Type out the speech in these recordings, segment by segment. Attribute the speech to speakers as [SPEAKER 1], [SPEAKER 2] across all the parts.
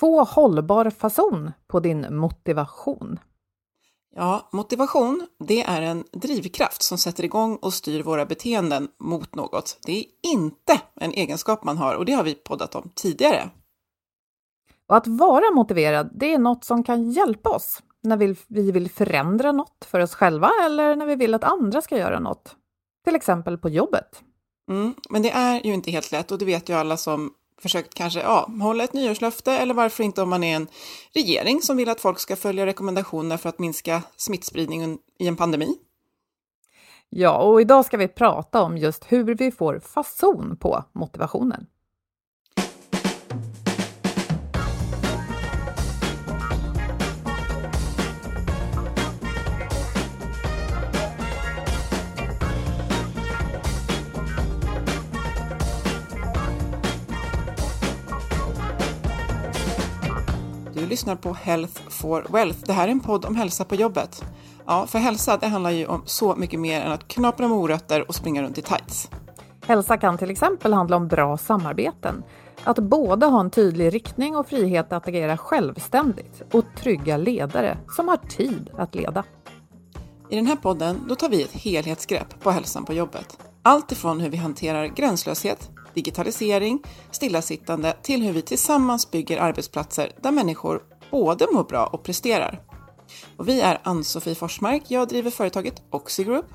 [SPEAKER 1] Få hållbar fason på din motivation.
[SPEAKER 2] Ja, motivation, det är en drivkraft som sätter igång och styr våra beteenden mot något. Det är inte en egenskap man har och det har vi poddat om tidigare.
[SPEAKER 1] Och att vara motiverad, det är något som kan hjälpa oss när vi vill förändra något för oss själva eller när vi vill att andra ska göra något. Till exempel på jobbet.
[SPEAKER 2] Mm, men det är ju inte helt lätt och det vet ju alla som försökt kanske ja, hålla ett nyårslöfte eller varför inte om man är en regering som vill att folk ska följa rekommendationer för att minska smittspridningen i en pandemi.
[SPEAKER 1] Ja, och idag ska vi prata om just hur vi får fason på motivationen.
[SPEAKER 2] Lyssnar på Health for Wealth. Det här är en podd om hälsa på jobbet. Ja, för hälsa det handlar ju om så mycket mer än att knapra morötter och springa runt i tights.
[SPEAKER 1] Hälsa kan till exempel handla om bra samarbeten. Att både ha en tydlig riktning och frihet att agera självständigt och trygga ledare som har tid att leda.
[SPEAKER 2] I den här podden då tar vi ett helhetsgrepp på hälsan på jobbet. Allt ifrån hur vi hanterar gränslöshet, digitalisering, stillasittande till hur vi tillsammans bygger arbetsplatser där människor både mår bra och presterar. Och vi är Ann-Sofie Forsmark, jag driver företaget Oxigroup.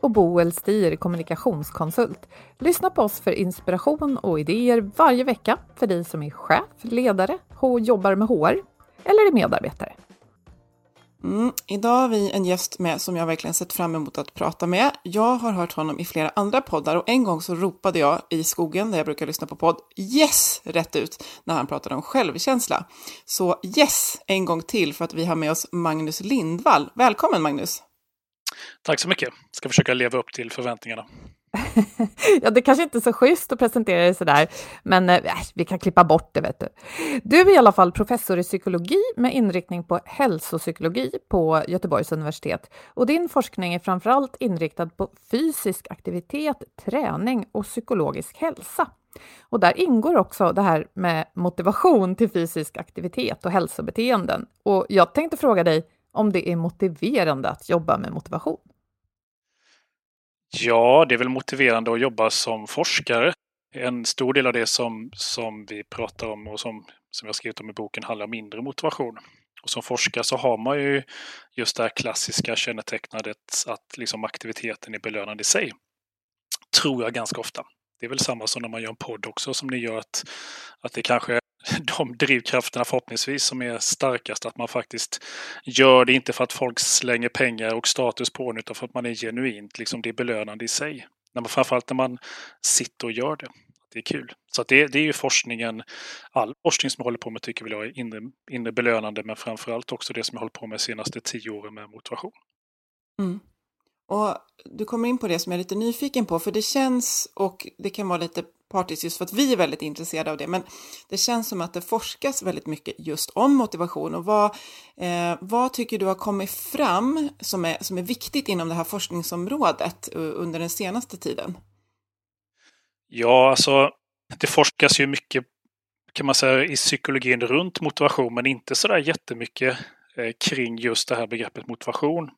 [SPEAKER 1] Och Boel Stier, kommunikationskonsult. Lyssna på oss för inspiration och idéer varje vecka för dig som är chef, ledare och jobbar med HR eller är medarbetare.
[SPEAKER 2] Mm, idag har vi en gäst med som jag verkligen sett fram emot att prata med. Jag har hört honom i flera andra poddar och en gång så ropade jag i skogen där jag brukar lyssna på podd yes rätt ut när han pratade om självkänsla. Så yes en gång till för att vi har med oss Magnus Lindvall. Välkommen Magnus!
[SPEAKER 3] Tack så mycket. Ska försöka leva upp till förväntningarna.
[SPEAKER 1] ja, det kanske inte är så schysst att presentera dig sådär, men eh, äh, vi kan klippa bort det. Vet du. du är i alla fall professor i psykologi med inriktning på hälsopsykologi på Göteborgs universitet och din forskning är framförallt inriktad på fysisk aktivitet, träning och psykologisk hälsa. Och där ingår också det här med motivation till fysisk aktivitet och hälsobeteenden. Och jag tänkte fråga dig om det är motiverande att jobba med motivation?
[SPEAKER 3] Ja, det är väl motiverande att jobba som forskare. En stor del av det som, som vi pratar om och som, som jag skrivit om i boken handlar om mindre motivation. Och som forskare så har man ju just det här klassiska kännetecknandet att liksom aktiviteten är belönande i sig. Tror jag ganska ofta. Det är väl samma som när man gör en podd också som ni gör att, att det kanske de drivkrafterna förhoppningsvis som är starkast. Att man faktiskt gör det inte för att folk slänger pengar och status på en utan för att man är genuint, liksom det är belönande i sig. När man, framförallt när man sitter och gör det. Det är kul. Så det, det, är ju forskningen, all forskning som jag håller på med tycker jag är inre, inre belönande men framförallt också det som jag håller på med de senaste tio åren med motivation.
[SPEAKER 2] Mm. Och du kommer in på det som jag är lite nyfiken på, för det känns, och det kan vara lite partiskt just för att vi är väldigt intresserade av det, men det känns som att det forskas väldigt mycket just om motivation. Och vad, eh, vad tycker du har kommit fram som är, som är viktigt inom det här forskningsområdet under den senaste tiden?
[SPEAKER 3] Ja, alltså det forskas ju mycket kan man säga i psykologin runt motivation, men inte så där jättemycket eh, kring just det här begreppet motivation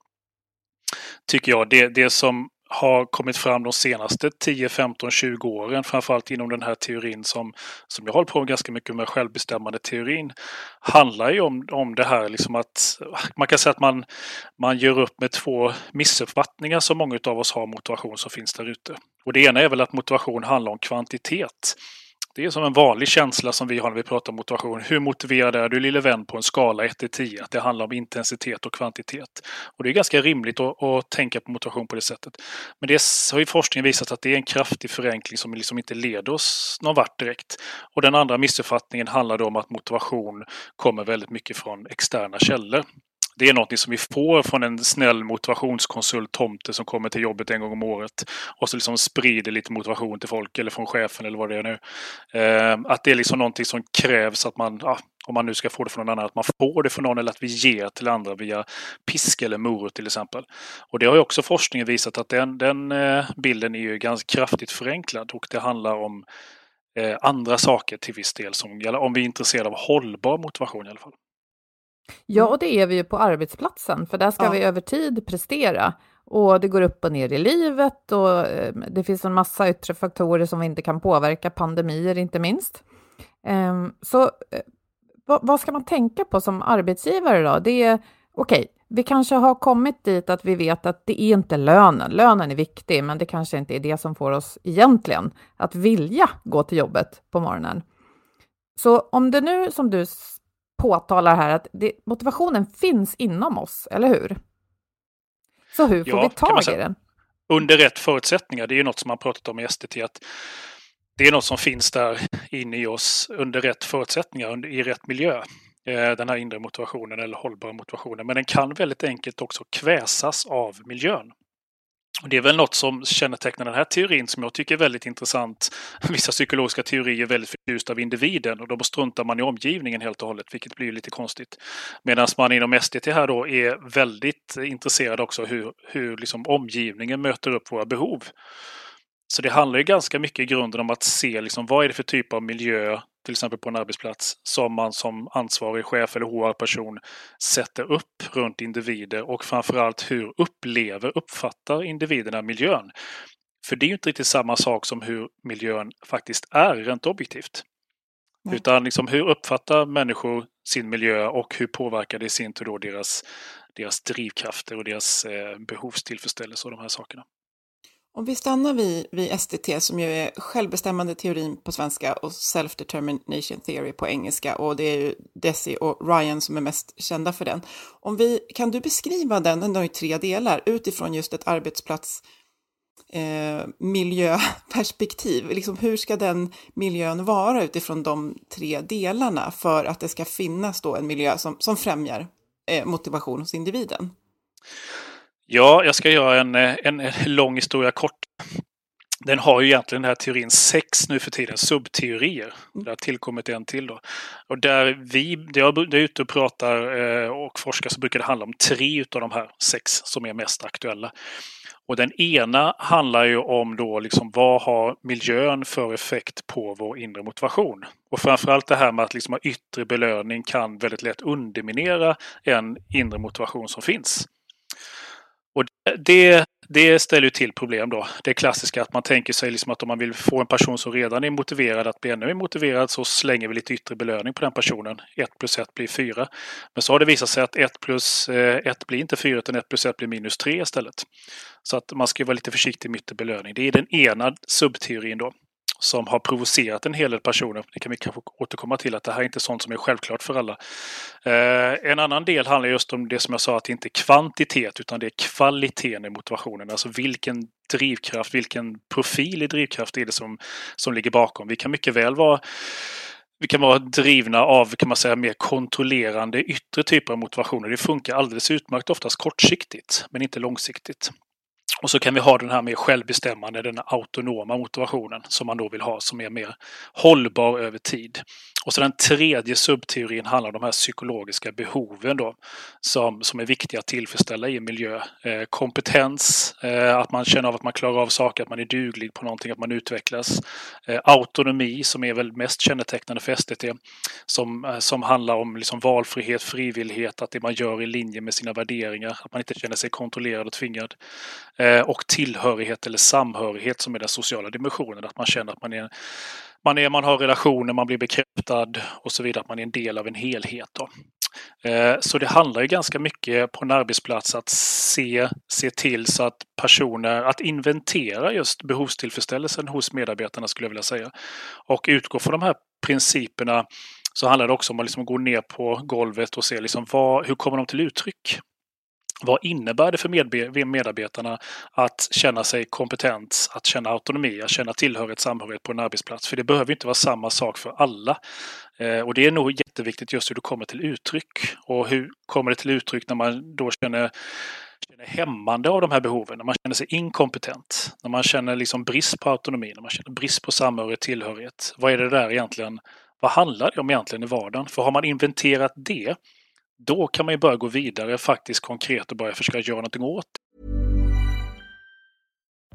[SPEAKER 3] tycker jag. Det, det som har kommit fram de senaste 10, 15, 20 åren, framförallt inom den här teorin som, som jag håller på med ganska mycket med, självbestämmande teorin, handlar ju om, om det här liksom att man kan säga att man, man gör upp med två missuppfattningar som många av oss har motivation som finns där ute. Och det ena är väl att motivation handlar om kvantitet. Det är som en vanlig känsla som vi har när vi pratar om motivation. Hur motiverad är du lille vän på en skala 1 till 10? Att det handlar om intensitet och kvantitet. Och det är ganska rimligt att, att, tänka på motivation på det sättet. Men det har ju forskningen visat att det är en kraftig förenkling som liksom inte leder oss någon vart direkt. Och den andra missuppfattningen handlar då om att motivation kommer väldigt mycket från externa källor. Det är något som vi får från en snäll motivationskonsult, Tomte, som kommer till jobbet en gång om året och så liksom sprider lite motivation till folk eller från chefen eller vad det är nu. Eh, att det är liksom någonting som krävs att man, ja, om man nu ska få det från någon annan, att man får det från någon eller att vi ger till andra via pisk eller morot till exempel. Och det har ju också forskningen visat att den, den eh, bilden är ju ganska kraftigt förenklad och det handlar om eh, andra saker till viss del, som, om vi är intresserade av hållbar motivation i alla fall.
[SPEAKER 1] Ja, och det är vi ju på arbetsplatsen, för där ska ja. vi över tid prestera. Och det går upp och ner i livet och eh, det finns en massa yttre faktorer som vi inte kan påverka, pandemier inte minst. Ehm, så eh, vad ska man tänka på som arbetsgivare då? Det är okej, okay, vi kanske har kommit dit att vi vet att det är inte lönen. Lönen är viktig, men det kanske inte är det som får oss egentligen att vilja gå till jobbet på morgonen. Så om det nu som du påtalar här att det, motivationen finns inom oss, eller hur? Så hur får ja, vi tag i den?
[SPEAKER 3] Under rätt förutsättningar, det är ju något som man pratat om i STT, att det är något som finns där inne i oss under rätt förutsättningar, i rätt miljö. Eh, den här inre motivationen eller hållbara motivationen. Men den kan väldigt enkelt också kväsas av miljön. Och det är väl något som kännetecknar den här teorin som jag tycker är väldigt intressant. Vissa psykologiska teorier är väldigt förtjusta av individen och då struntar man i omgivningen helt och hållet, vilket blir lite konstigt. Medan man inom SDT här då är väldigt intresserad också hur, hur liksom omgivningen möter upp våra behov. Så det handlar ju ganska mycket i grunden om att se liksom, vad är det för typ av miljö, till exempel på en arbetsplats, som man som ansvarig chef eller HR-person sätter upp runt individer och framförallt hur upplever, uppfattar individerna miljön. För det är ju inte riktigt samma sak som hur miljön faktiskt är rent objektivt. Nej. Utan liksom hur uppfattar människor sin miljö och hur påverkar det i sin tur då deras, deras drivkrafter och deras eh, behovstillfredsställelse och de här sakerna.
[SPEAKER 2] Om vi stannar vid, vid SDT som ju är självbestämmande teorin på svenska och self-determination theory på engelska och det är ju Desi och Ryan som är mest kända för den. Om vi, kan du beskriva den, den har ju tre delar, utifrån just ett arbetsplats eh, miljöperspektiv. Liksom, hur ska den miljön vara utifrån de tre delarna för att det ska finnas då en miljö som, som främjar eh, motivation hos individen?
[SPEAKER 3] Ja, jag ska göra en, en lång historia kort. Den har ju egentligen den här teorin sex nu för tiden subteorier. Det har tillkommit en till då. Och där vi, där jag är ute och pratar eh, och forskar så brukar det handla om tre utav de här sex som är mest aktuella. Och den ena handlar ju om då liksom vad har miljön för effekt på vår inre motivation? Och framförallt det här med att liksom yttre belöning kan väldigt lätt underminera en inre motivation som finns. Och det, det ställer ju till problem då. Det klassiska att man tänker sig liksom att om man vill få en person som redan är motiverad att bli ännu mer motiverad så slänger vi lite yttre belöning på den personen. 1 plus 1 blir 4. Men så har det visat sig att 1 plus eh, 1 blir inte 4 utan 1 plus 1 blir minus 3 istället. Så att man ska vara lite försiktig med yttre belöning. Det är den ena subteorin då som har provocerat en hel del personer. Det kan vi kanske återkomma till att det här är inte sånt som är självklart för alla. Eh, en annan del handlar just om det som jag sa att det inte är kvantitet utan det är kvaliteten i motivationen. Alltså vilken drivkraft, vilken profil i drivkraft är det som, som ligger bakom. Vi kan mycket väl vara vi kan vara drivna av kan man säga, mer kontrollerande yttre typer av motivationer. Det funkar alldeles utmärkt oftast kortsiktigt men inte långsiktigt. Och så kan vi ha den här mer självbestämmande, den autonoma motivationen som man då vill ha som är mer hållbar över tid. Och så den tredje subteorin handlar om de här psykologiska behoven då som, som är viktiga att tillfredsställa i en miljö. Eh, kompetens, eh, att man känner av att man klarar av saker, att man är duglig på någonting, att man utvecklas. Eh, autonomi som är väl mest kännetecknande för STT som, eh, som handlar om liksom valfrihet, frivillighet, att det man gör är i linje med sina värderingar, att man inte känner sig kontrollerad och tvingad. Eh, och tillhörighet eller samhörighet som är den sociala dimensionen, att man känner att man är man, är, man har relationer, man blir bekräftad och så vidare, att man är en del av en helhet. Då. Eh, så det handlar ju ganska mycket på en arbetsplats att se, se till så att personer, att inventera just behovstillfredsställelsen hos medarbetarna skulle jag vilja säga. Och utgå från de här principerna så handlar det också om att liksom gå ner på golvet och se liksom vad, hur kommer de till uttryck? Vad innebär det för medarbetarna att känna sig kompetent, att känna autonomi, att känna tillhörighet, samhörighet på en arbetsplats? För det behöver inte vara samma sak för alla. Eh, och det är nog jätteviktigt just hur det kommer till uttryck. Och hur kommer det till uttryck när man då känner känner hämmande av de här behoven, när man känner sig inkompetent, när man känner liksom brist på autonomi, när man känner brist på samhörighet, tillhörighet. Vad är det där egentligen? Vad handlar det om egentligen i vardagen? För har man inventerat det då kan man ju börja gå vidare faktiskt konkret och börja försöka göra någonting åt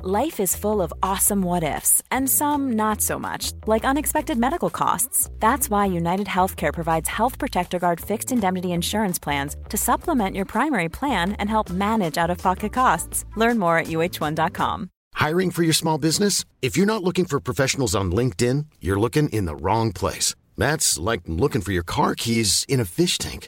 [SPEAKER 4] Life is full of awesome what ifs, and some not so much, like unexpected medical costs. That's why United Healthcare provides Health Protector Guard fixed indemnity insurance plans to supplement your primary plan and help manage out of pocket costs. Learn more at uh1.com.
[SPEAKER 5] Hiring for your small business? If you're not looking for professionals on LinkedIn, you're looking in the wrong place. That's like looking for your car keys in a fish tank.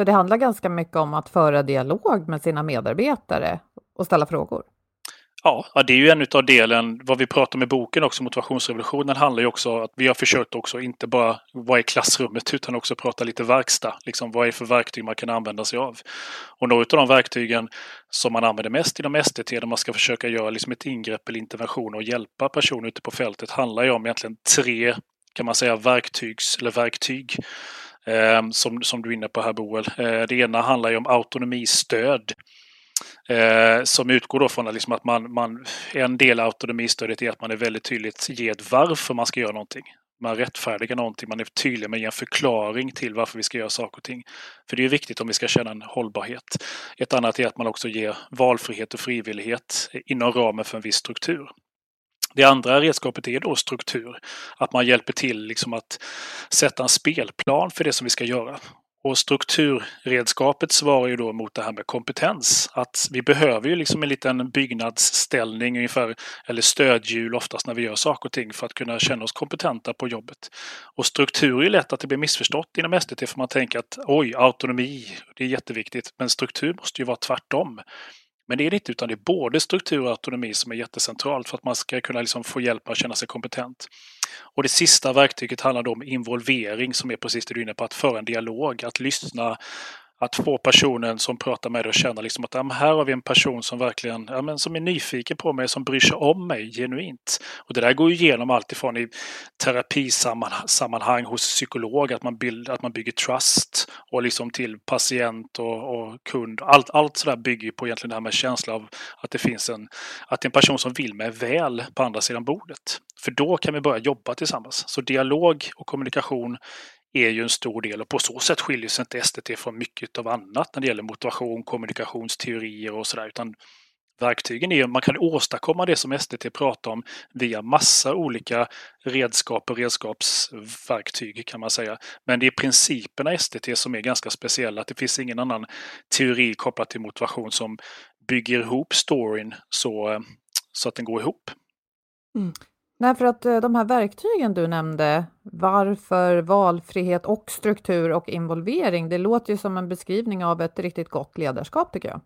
[SPEAKER 1] Så det handlar ganska mycket om att föra dialog med sina medarbetare och ställa frågor.
[SPEAKER 3] Ja, det är ju en av delen, vad vi pratar om i boken också, motivationsrevolutionen, handlar ju också om att vi har försökt också inte bara vad är klassrummet utan också prata lite verkstad. Liksom vad är för verktyg man kan använda sig av? Och några av de verktygen som man använder mest inom STT när man ska försöka göra liksom ett ingrepp eller intervention och hjälpa personer ute på fältet handlar ju om egentligen tre, kan man säga, verktygs eller verktyg. Eh, som, som du är inne på här Boel. Eh, det ena handlar ju om autonomistöd. Eh, som utgår då från att, liksom att man, man, en del av autonomistödet är att man är väldigt tydligt ger varför man ska göra någonting. Man rättfärdigar någonting, man är tydlig med en förklaring till varför vi ska göra saker och ting. För det är viktigt om vi ska känna en hållbarhet. Ett annat är att man också ger valfrihet och frivillighet inom ramen för en viss struktur. Det andra redskapet är då struktur. Att man hjälper till liksom att sätta en spelplan för det som vi ska göra. Och strukturredskapet svarar ju då mot det här med kompetens. Att vi behöver ju liksom en liten byggnadsställning ungefär, eller stödhjul oftast när vi gör saker och ting för att kunna känna oss kompetenta på jobbet. Och struktur är ju lätt att det blir missförstått inom STT för man tänker att oj, autonomi, det är jätteviktigt. Men struktur måste ju vara tvärtom. Men det är det inte, utan det är både struktur och autonomi som är jättecentralt för att man ska kunna liksom få hjälp att känna sig kompetent. Och det sista verktyget handlar då om involvering som är precis det du är inne på, att föra en dialog, att lyssna, att få personen som pratar med dig att känna liksom att ja, här har vi en person som verkligen ja, men som är nyfiken på mig, som bryr sig om mig genuint. Och det där går ju igenom alltifrån i terapisammanhang hos psykolog, att man, bild, att man bygger trust och liksom till patient och, och kund. Allt, allt sådär bygger på egentligen det här med känsla av att det finns en, att det är en person som vill mig väl på andra sidan bordet. För då kan vi börja jobba tillsammans. Så dialog och kommunikation är ju en stor del och på så sätt skiljer sig inte STT från mycket av annat när det gäller motivation, kommunikationsteorier och sådär. Utan verktygen är man kan åstadkomma det som STT pratar om via massa olika redskap och redskapsverktyg kan man säga. Men det är principerna STT som är ganska speciella. Att det finns ingen annan teori kopplat till motivation som bygger ihop storyn så, eh, så att den går ihop.
[SPEAKER 1] Mm. Nej, för att eh, de här verktygen du nämnde, varför, valfrihet och struktur och involvering, det låter ju som en beskrivning av ett riktigt gott ledarskap tycker jag.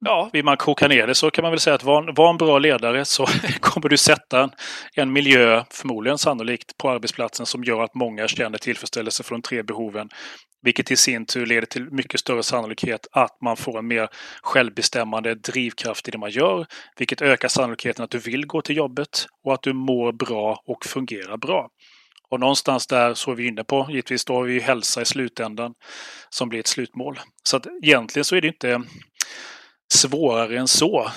[SPEAKER 3] Ja, vill man koka ner det så kan man väl säga att var en, var en bra ledare så kommer du sätta en, en miljö, förmodligen sannolikt, på arbetsplatsen som gör att många känner tillfredsställelse för de tre behoven. Vilket i sin tur leder till mycket större sannolikhet att man får en mer självbestämmande drivkraft i det man gör. Vilket ökar sannolikheten att du vill gå till jobbet och att du mår bra och fungerar bra. Och någonstans där så är vi inne på, givetvis då har vi hälsa i slutändan som blir ett slutmål. Så att egentligen så är det inte svårare än så.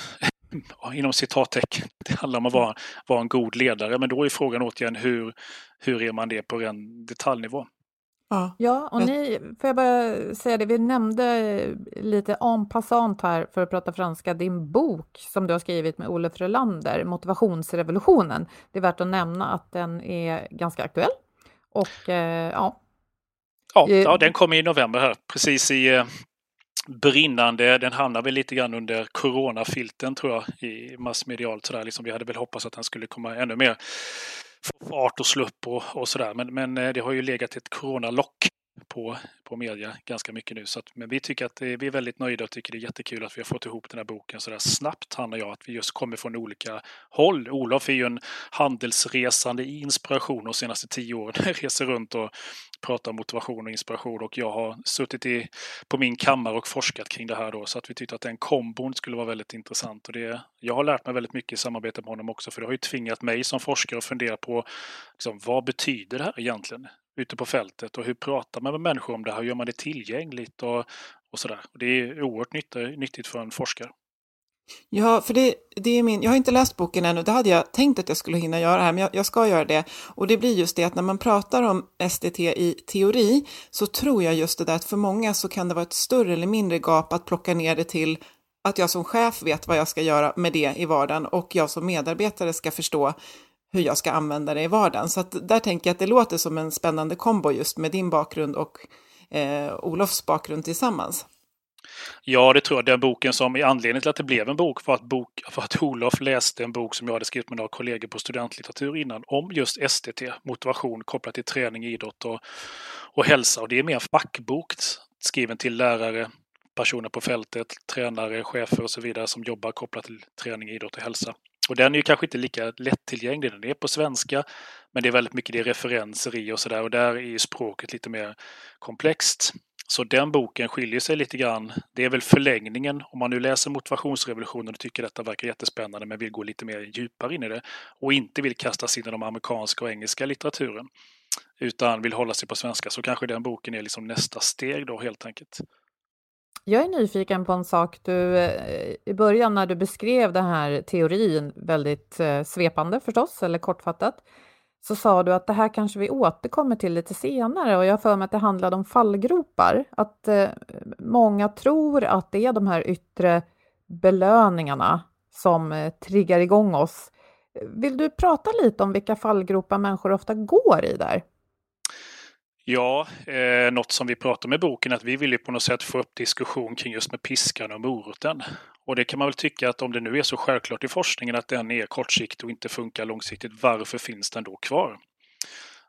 [SPEAKER 3] Inom citattecken. Det handlar om att vara, vara en god ledare. Men då är frågan återigen hur, hur är man det på en detaljnivå?
[SPEAKER 1] Ja, ja och ni, får jag bara säga det, vi nämnde lite en passant här för att prata franska, din bok som du har skrivit med Olof Frölander, Motivationsrevolutionen. Det är värt att nämna att den är ganska aktuell. Och eh, ja.
[SPEAKER 3] Ja, ja, den kom i november här, precis i eh, brinnande, den hamnar väl lite grann under coronafilten tror jag i massmedialt sådär. Liksom vi hade väl hoppats att den skulle komma ännu mer få fart och slå upp och, och sådär. Men, men eh, det har ju legat ett coronalock på, på media ganska mycket nu. Så att, men vi tycker att det, vi är väldigt nöjda och tycker det är jättekul att vi har fått ihop den här boken så där snabbt, Hanna och jag, att vi just kommer från olika håll. Olof är ju en handelsresande inspiration de senaste tio åren, reser runt och pratar motivation och inspiration och jag har suttit i, på min kammare och forskat kring det här då så att vi tyckte att den kombon skulle vara väldigt intressant. Och det, jag har lärt mig väldigt mycket i samarbete med honom också för det har ju tvingat mig som forskare att fundera på liksom, vad betyder det här egentligen? Ute på fältet och hur pratar man med människor om det här? Hur gör man det tillgängligt och, och sådär? Det är oerhört nyttigt för en forskare.
[SPEAKER 2] Ja, för det, det är min, jag har inte läst boken ännu, det hade jag tänkt att jag skulle hinna göra här, men jag, jag, ska göra det. Och det blir just det att när man pratar om SDT i teori så tror jag just det där att för många så kan det vara ett större eller mindre gap att plocka ner det till att jag som chef vet vad jag ska göra med det i vardagen och jag som medarbetare ska förstå hur jag ska använda det i vardagen. Så att där tänker jag att det låter som en spännande kombo just med din bakgrund och eh, Olofs bakgrund tillsammans.
[SPEAKER 3] Ja, det tror jag. Den boken som är anledningen till att det blev en bok var att, bok, för att Olof läste en bok som jag hade skrivit med några kollegor på studentlitteratur innan om just STT, motivation kopplat till träning, idrott och, och hälsa. Och det är mer fackbok skriven till lärare, personer på fältet, tränare, chefer och så vidare som jobbar kopplat till träning, idrott och hälsa. Och den är ju kanske inte lika lättillgänglig. Den är på svenska, men det är väldigt mycket det är referenser i och sådär. Och där är ju språket lite mer komplext. Så den boken skiljer sig lite grann. Det är väl förlängningen. Om man nu läser Motivationsrevolutionen och tycker detta verkar jättespännande men vill gå lite mer djupare in i det och inte vill kasta sig in i de amerikanska och engelska litteraturen utan vill hålla sig på svenska så kanske den boken är liksom nästa steg då helt enkelt.
[SPEAKER 1] Jag är nyfiken på en sak. Du, eh, I början när du beskrev den här teorin, väldigt eh, svepande förstås, eller kortfattat, så sa du att det här kanske vi återkommer till lite senare och jag har för mig att det handlade om fallgropar. Att eh, många tror att det är de här yttre belöningarna som triggar igång oss. Vill du prata lite om vilka fallgropar människor ofta går i där?
[SPEAKER 3] Ja, eh, något som vi pratar om i boken är att vi vill ju på något sätt få upp diskussion kring just med piskan och moroten. Och det kan man väl tycka att om det nu är så självklart i forskningen att den är kortsiktig och inte funkar långsiktigt, varför finns den då kvar?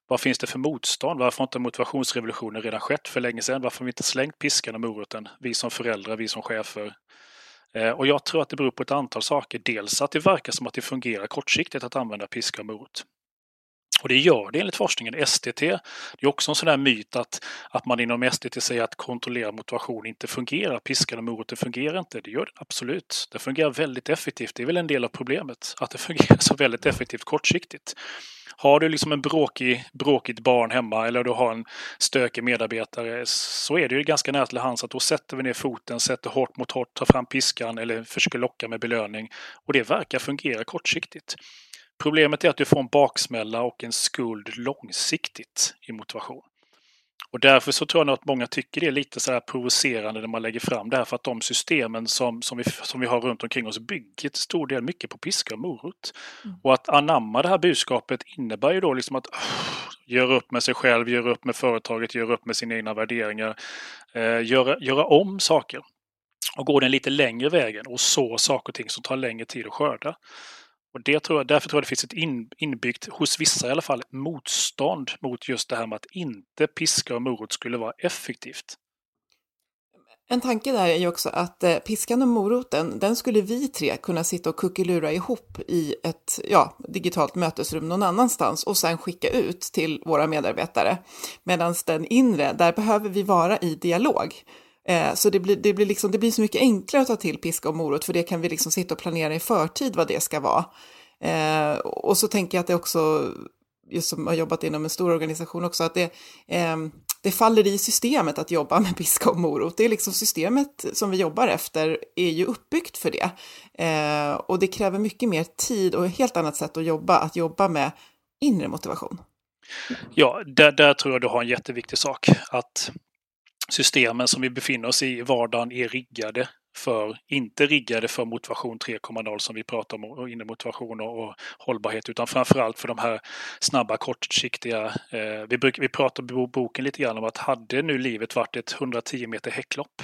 [SPEAKER 3] Vad finns det för motstånd? Varför har inte motivationsrevolutionen redan skett för länge sedan? Varför har vi inte slängt piskan och moroten? Vi som föräldrar, vi som chefer. Eh, och jag tror att det beror på ett antal saker. Dels att det verkar som att det fungerar kortsiktigt att använda piska och morot. Och det gör det enligt forskningen. STT, det är också en sån där myt att, att man inom STT säger att kontrollerad motivation inte fungerar. Piskan och moroten fungerar inte. Det gör det absolut. Det fungerar väldigt effektivt. Det är väl en del av problemet, att det fungerar så väldigt effektivt kortsiktigt. Har du liksom en bråkig, bråkigt barn hemma eller du har en stökig medarbetare så är det ju ganska nära till hands att då sätter vi ner foten, sätter hårt mot hårt, tar fram piskan eller försöker locka med belöning. Och det verkar fungera kortsiktigt. Problemet är att du får en baksmälla och en skuld långsiktigt i motivation. Och därför så tror jag att många tycker det är lite så här provocerande när man lägger fram det här för att de systemen som, som, vi, som vi har runt omkring oss bygger till stor del mycket på piska och morot. Mm. Och att anamma det här budskapet innebär ju då liksom att uh, göra upp med sig själv, göra upp med företaget, göra upp med sina egna värderingar, uh, göra, göra om saker. Och gå den lite längre vägen och så saker och ting som tar längre tid att skörda. Och det tror jag, därför tror jag det finns ett in, inbyggt, hos vissa i alla fall, motstånd mot just det här med att inte piska och morot skulle vara effektivt.
[SPEAKER 2] En tanke där är ju också att eh, piskan och moroten, den skulle vi tre kunna sitta och kuckelura ihop i ett ja, digitalt mötesrum någon annanstans och sen skicka ut till våra medarbetare. Medan den inre, där behöver vi vara i dialog. Eh, så det blir, det, blir liksom, det blir så mycket enklare att ta till piska och morot, för det kan vi liksom sitta och planera i förtid vad det ska vara. Eh, och så tänker jag att det också, just som har jobbat inom en stor organisation också, att det, eh, det faller i systemet att jobba med piska och morot. Det är liksom systemet som vi jobbar efter är ju uppbyggt för det. Eh, och det kräver mycket mer tid och ett helt annat sätt att jobba, att jobba med inre motivation.
[SPEAKER 3] Ja, där, där tror jag du har en jätteviktig sak. Att systemen som vi befinner oss i i vardagen är riggade för, inte riggade för motivation 3.0 som vi pratar om, och inre motivation och, och hållbarhet, utan framförallt för de här snabba, kortsiktiga. Eh, vi, bruk, vi pratar i boken lite grann om att hade nu livet varit ett 110 meter häcklopp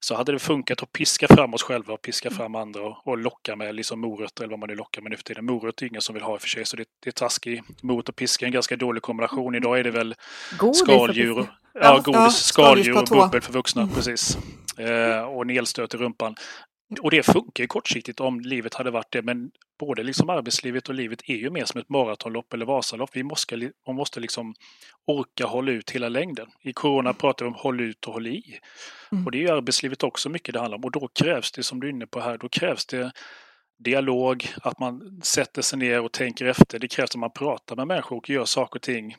[SPEAKER 3] så hade det funkat att piska fram oss själva och piska fram andra och, och locka med liksom morötter eller vad man nu lockar med nu för tiden. Morötter är ingen som vill ha i och för sig så det, det är taskig. Morot och piska är en ganska dålig kombination. Idag är det väl
[SPEAKER 1] Godis
[SPEAKER 3] skaldjur. Ja, godis,
[SPEAKER 2] ja,
[SPEAKER 3] skaldjur och bubbel för vuxna, precis. Eh, och en elstöt i rumpan. Och det funkar ju kortsiktigt om livet hade varit det, men både liksom arbetslivet och livet är ju mer som ett maratonlopp eller Vasalopp. Vi måste, man måste liksom orka hålla ut hela längden. I corona pratar vi om håll ut och håll i.
[SPEAKER 2] Mm.
[SPEAKER 3] Och det är ju arbetslivet också mycket det handlar om. Och då krävs det, som du är inne på här, då krävs det dialog, att man sätter sig ner och tänker efter. Det krävs att man pratar med människor och gör saker och ting.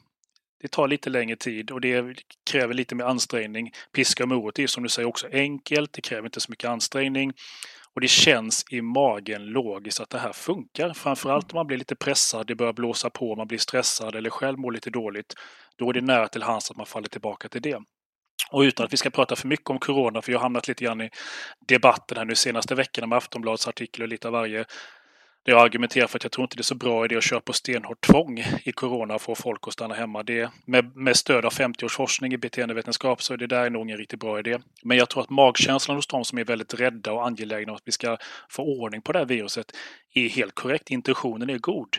[SPEAKER 3] Det tar lite längre tid och det kräver lite mer ansträngning. Piska och morot är som du säger också enkelt, det kräver inte så mycket ansträngning. Och det känns i magen logiskt att det här funkar. Framförallt om man blir lite pressad, det börjar blåsa på, man blir stressad eller själv mår lite dåligt. Då är det nära till hands att man faller tillbaka till det. Och utan att vi ska prata för mycket om corona, för jag har hamnat lite grann i debatten här nu senaste veckorna med Aftonbladets artikel och lite av varje. Där jag argumenterar för att jag tror inte det är så bra idé att köra på stenhårt tvång i corona och få folk att stanna hemma. Det, med, med stöd av 50 års forskning i beteendevetenskap så är det där nog ingen riktigt bra idé. Men jag tror att magkänslan hos de som är väldigt rädda och angelägna om att vi ska få ordning på det här viruset är helt korrekt. Intentionen är god.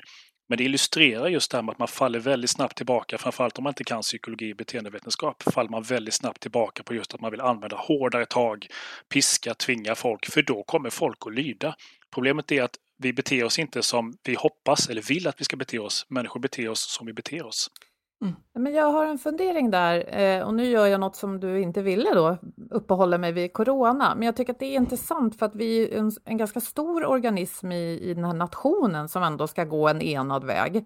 [SPEAKER 3] Men det illustrerar just det här med att man faller väldigt snabbt tillbaka, framförallt om man inte kan psykologi och beteendevetenskap, faller man väldigt snabbt tillbaka på just att man vill använda hårdare tag, piska, tvinga folk, för då kommer folk att lyda. Problemet är att vi beter oss inte som vi hoppas eller vill att vi ska bete oss. Människor beter oss som vi beter oss. Mm.
[SPEAKER 1] Men jag har en fundering där eh, och nu gör jag något som du inte ville då, uppehålla mig vid corona. Men jag tycker att det är intressant för att vi är en, en ganska stor organism i, i den här nationen som ändå ska gå en enad väg.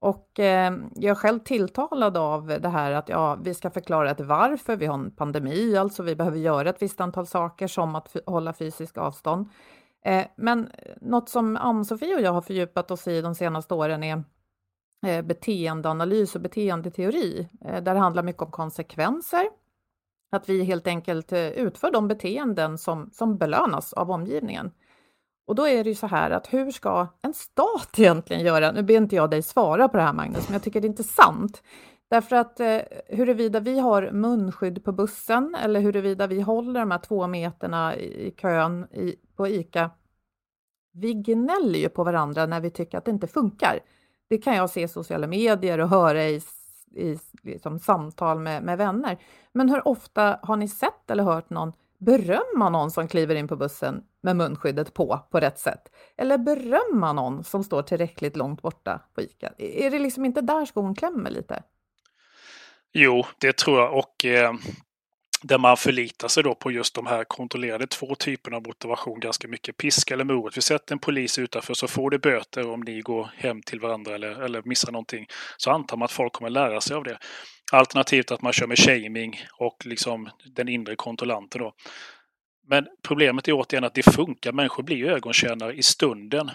[SPEAKER 1] Och eh, jag är själv tilltalad av det här att ja, vi ska förklara ett varför. Vi har en pandemi, alltså vi behöver göra ett visst antal saker som att hålla fysisk avstånd. Eh, men eh, något som Ann-Sofie och jag har fördjupat oss i de senaste åren är eh, beteendeanalys och beteendeteori, eh, där det handlar mycket om konsekvenser. Att vi helt enkelt eh, utför de beteenden som, som belönas av omgivningen. Och då är det ju så här att hur ska en stat egentligen göra? Nu ber inte jag dig svara på det här Magnus, men jag tycker det är intressant. Därför att eh, huruvida vi har munskydd på bussen eller huruvida vi håller de här två meterna i i kön i, på ICA, vi gnäller ju på varandra när vi tycker att det inte funkar. Det kan jag se i sociala medier och höra i, i liksom, samtal med, med vänner. Men hur ofta har ni sett eller hört någon berömma någon som kliver in på bussen med munskyddet på, på rätt sätt? Eller berömma någon som står tillräckligt långt borta på ICA? Är det liksom inte där skon klämmer lite?
[SPEAKER 3] Jo, det tror jag. Och eh, där man förlitar sig då på just de här kontrollerade två typerna av motivation ganska mycket. Piska eller morot. Vi sätter en polis utanför så får du böter om ni går hem till varandra eller, eller missar någonting. Så antar man att folk kommer lära sig av det. Alternativt att man kör med shaming och liksom den inre kontrollanten då. Men problemet är återigen att det funkar. Människor blir ögonkännare ögontjänare i stunden.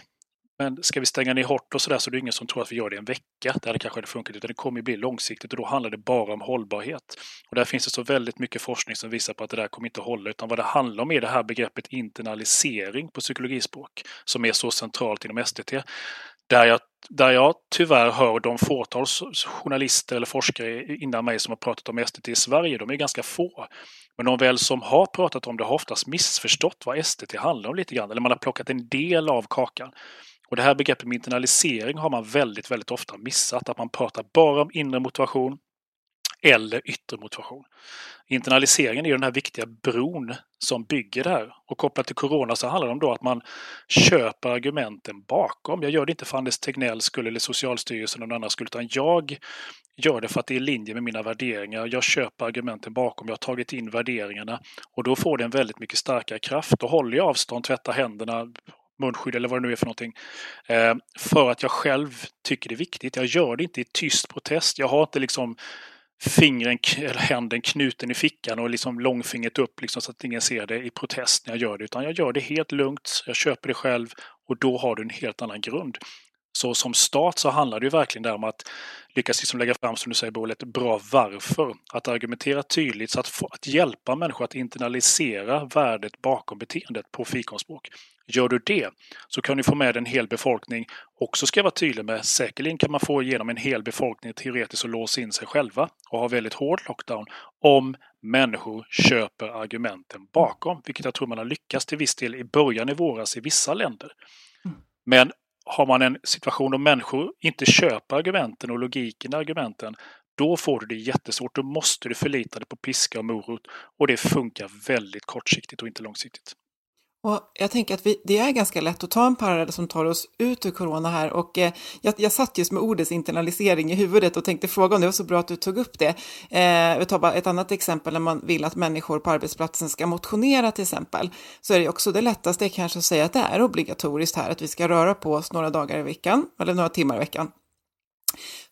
[SPEAKER 3] Men ska vi stänga ner hårt och sådär så är det ingen som tror att vi gör det en vecka. Det hade kanske hade funkat. Utan det kommer bli långsiktigt och då handlar det bara om hållbarhet. Och där finns det så väldigt mycket forskning som visar på att det där kommer inte hålla. Utan vad det handlar om är det här begreppet internalisering på psykologispråk. Som är så centralt inom STT. Där jag, där jag tyvärr hör de fåtal journalister eller forskare innan mig som har pratat om STT i Sverige, de är ganska få. Men de väl som har pratat om det har oftast missförstått vad STT handlar om lite grann. Eller man har plockat en del av kakan. Och det här begreppet med internalisering har man väldigt, väldigt ofta missat. Att man pratar bara om inre motivation eller yttre motivation. Internaliseringen är den här viktiga bron som bygger det här. Och kopplat till corona så handlar det om då att man köper argumenten bakom. Jag gör det inte för Anders Tegnells skull eller Socialstyrelsen eller någon annan skull, utan jag gör det för att det är i linje med mina värderingar. Jag köper argumenten bakom, jag har tagit in värderingarna och då får det en väldigt mycket starkare kraft. Då håller jag avstånd, tvättar händerna, munskydd eller vad det nu är för någonting. Eh, för att jag själv tycker det är viktigt. Jag gör det inte i tyst protest. Jag har inte liksom fingren eller händen knuten i fickan och liksom långfingret upp liksom så att ingen ser det i protest när jag gör det. Utan jag gör det helt lugnt. Jag köper det själv och då har du en helt annan grund. Så som stat så handlar det ju verkligen där om att lyckas liksom lägga fram, som du säger Boel, ett bra varför. Att argumentera tydligt så att, få, att hjälpa människor att internalisera värdet bakom beteendet på fikonspråk. Gör du det så kan du få med en hel befolkning. Också ska jag vara tydlig med, säkerligen kan man få igenom en hel befolkning teoretiskt att låsa in sig själva och ha väldigt hård lockdown om människor köper argumenten bakom, vilket jag tror man har lyckats till viss del i början i våras i vissa länder. Mm. Men har man en situation då människor inte köper argumenten och logiken i argumenten, då får du det jättesvårt. Då måste du förlita dig på piska och morot och det funkar väldigt kortsiktigt och inte långsiktigt.
[SPEAKER 2] Och jag tänker att vi, det är ganska lätt att ta en parallell som tar oss ut ur corona här och eh, jag, jag satt just med ordets internalisering i huvudet och tänkte fråga om det var så bra att du tog upp det. Eh, jag tar bara ett annat exempel när man vill att människor på arbetsplatsen ska motionera till exempel, så är det också det lättaste kanske att säga att det är obligatoriskt här att vi ska röra på oss några dagar i veckan eller några timmar i veckan.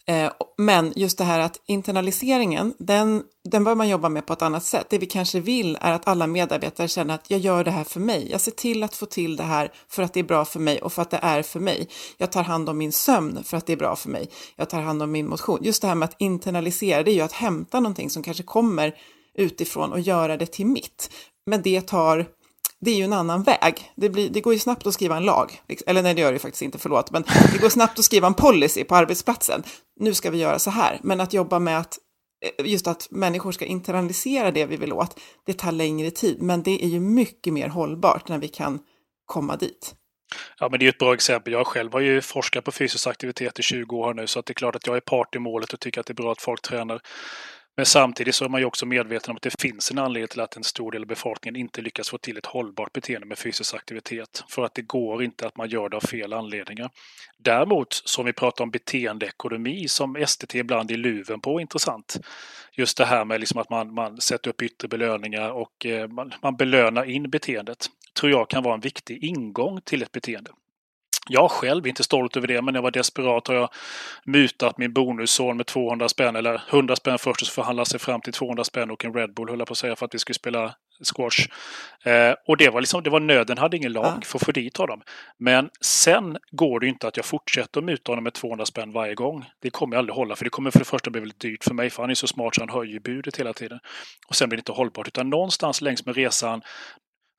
[SPEAKER 2] Eh, men just det här att internaliseringen, den, den bör man jobba med på ett annat sätt. Det vi kanske vill är att alla medarbetare känner att jag gör det här för mig. Jag ser till att få till det här för att det är bra för mig och för att det är för mig. Jag tar hand om min sömn för att det är bra för mig. Jag tar hand om min motion. Just det här med att internalisera, det är ju att hämta någonting som kanske kommer utifrån och göra det till mitt. Men det tar det är ju en annan väg. Det, blir, det går ju snabbt att skriva en lag, liksom. eller nej det gör det faktiskt inte, förlåt, men det går snabbt att skriva en policy på arbetsplatsen. Nu ska vi göra så här, men att jobba med att eh, just att människor ska internalisera det vi vill åt, det tar längre tid, men det är ju mycket mer hållbart när vi kan komma dit.
[SPEAKER 3] Ja, men det är ett bra exempel. Jag själv har ju forskat på fysisk aktivitet i 20 år nu, så att det är klart att jag är part i målet och tycker att det är bra att folk tränar men samtidigt så är man ju också medveten om att det finns en anledning till att en stor del av befolkningen inte lyckas få till ett hållbart beteende med fysisk aktivitet. För att det går inte att man gör det av fel anledningar. Däremot, som vi pratar om beteendeekonomi som STT ibland är luven på, intressant. Just det här med liksom att man, man sätter upp yttre belöningar och eh, man, man belönar in beteendet tror jag kan vara en viktig ingång till ett beteende. Jag själv är inte stolt över det, men jag var desperat har jag mutat min bonusson med 200 spänn, eller 100 spänn först och så förhandlade sig fram till 200 spänn och en Red Bull, höll jag på att säga, för att vi skulle spela squash. Eh, och det var liksom, det var nöden, hade ingen lag för att få dit honom. Men sen går det inte att jag fortsätter att muta honom med 200 spänn varje gång. Det kommer jag aldrig hålla, för det kommer för det första bli väldigt dyrt för mig, för han är så smart så han höjer budet hela tiden. Och sen blir det inte hållbart, utan någonstans längs med resan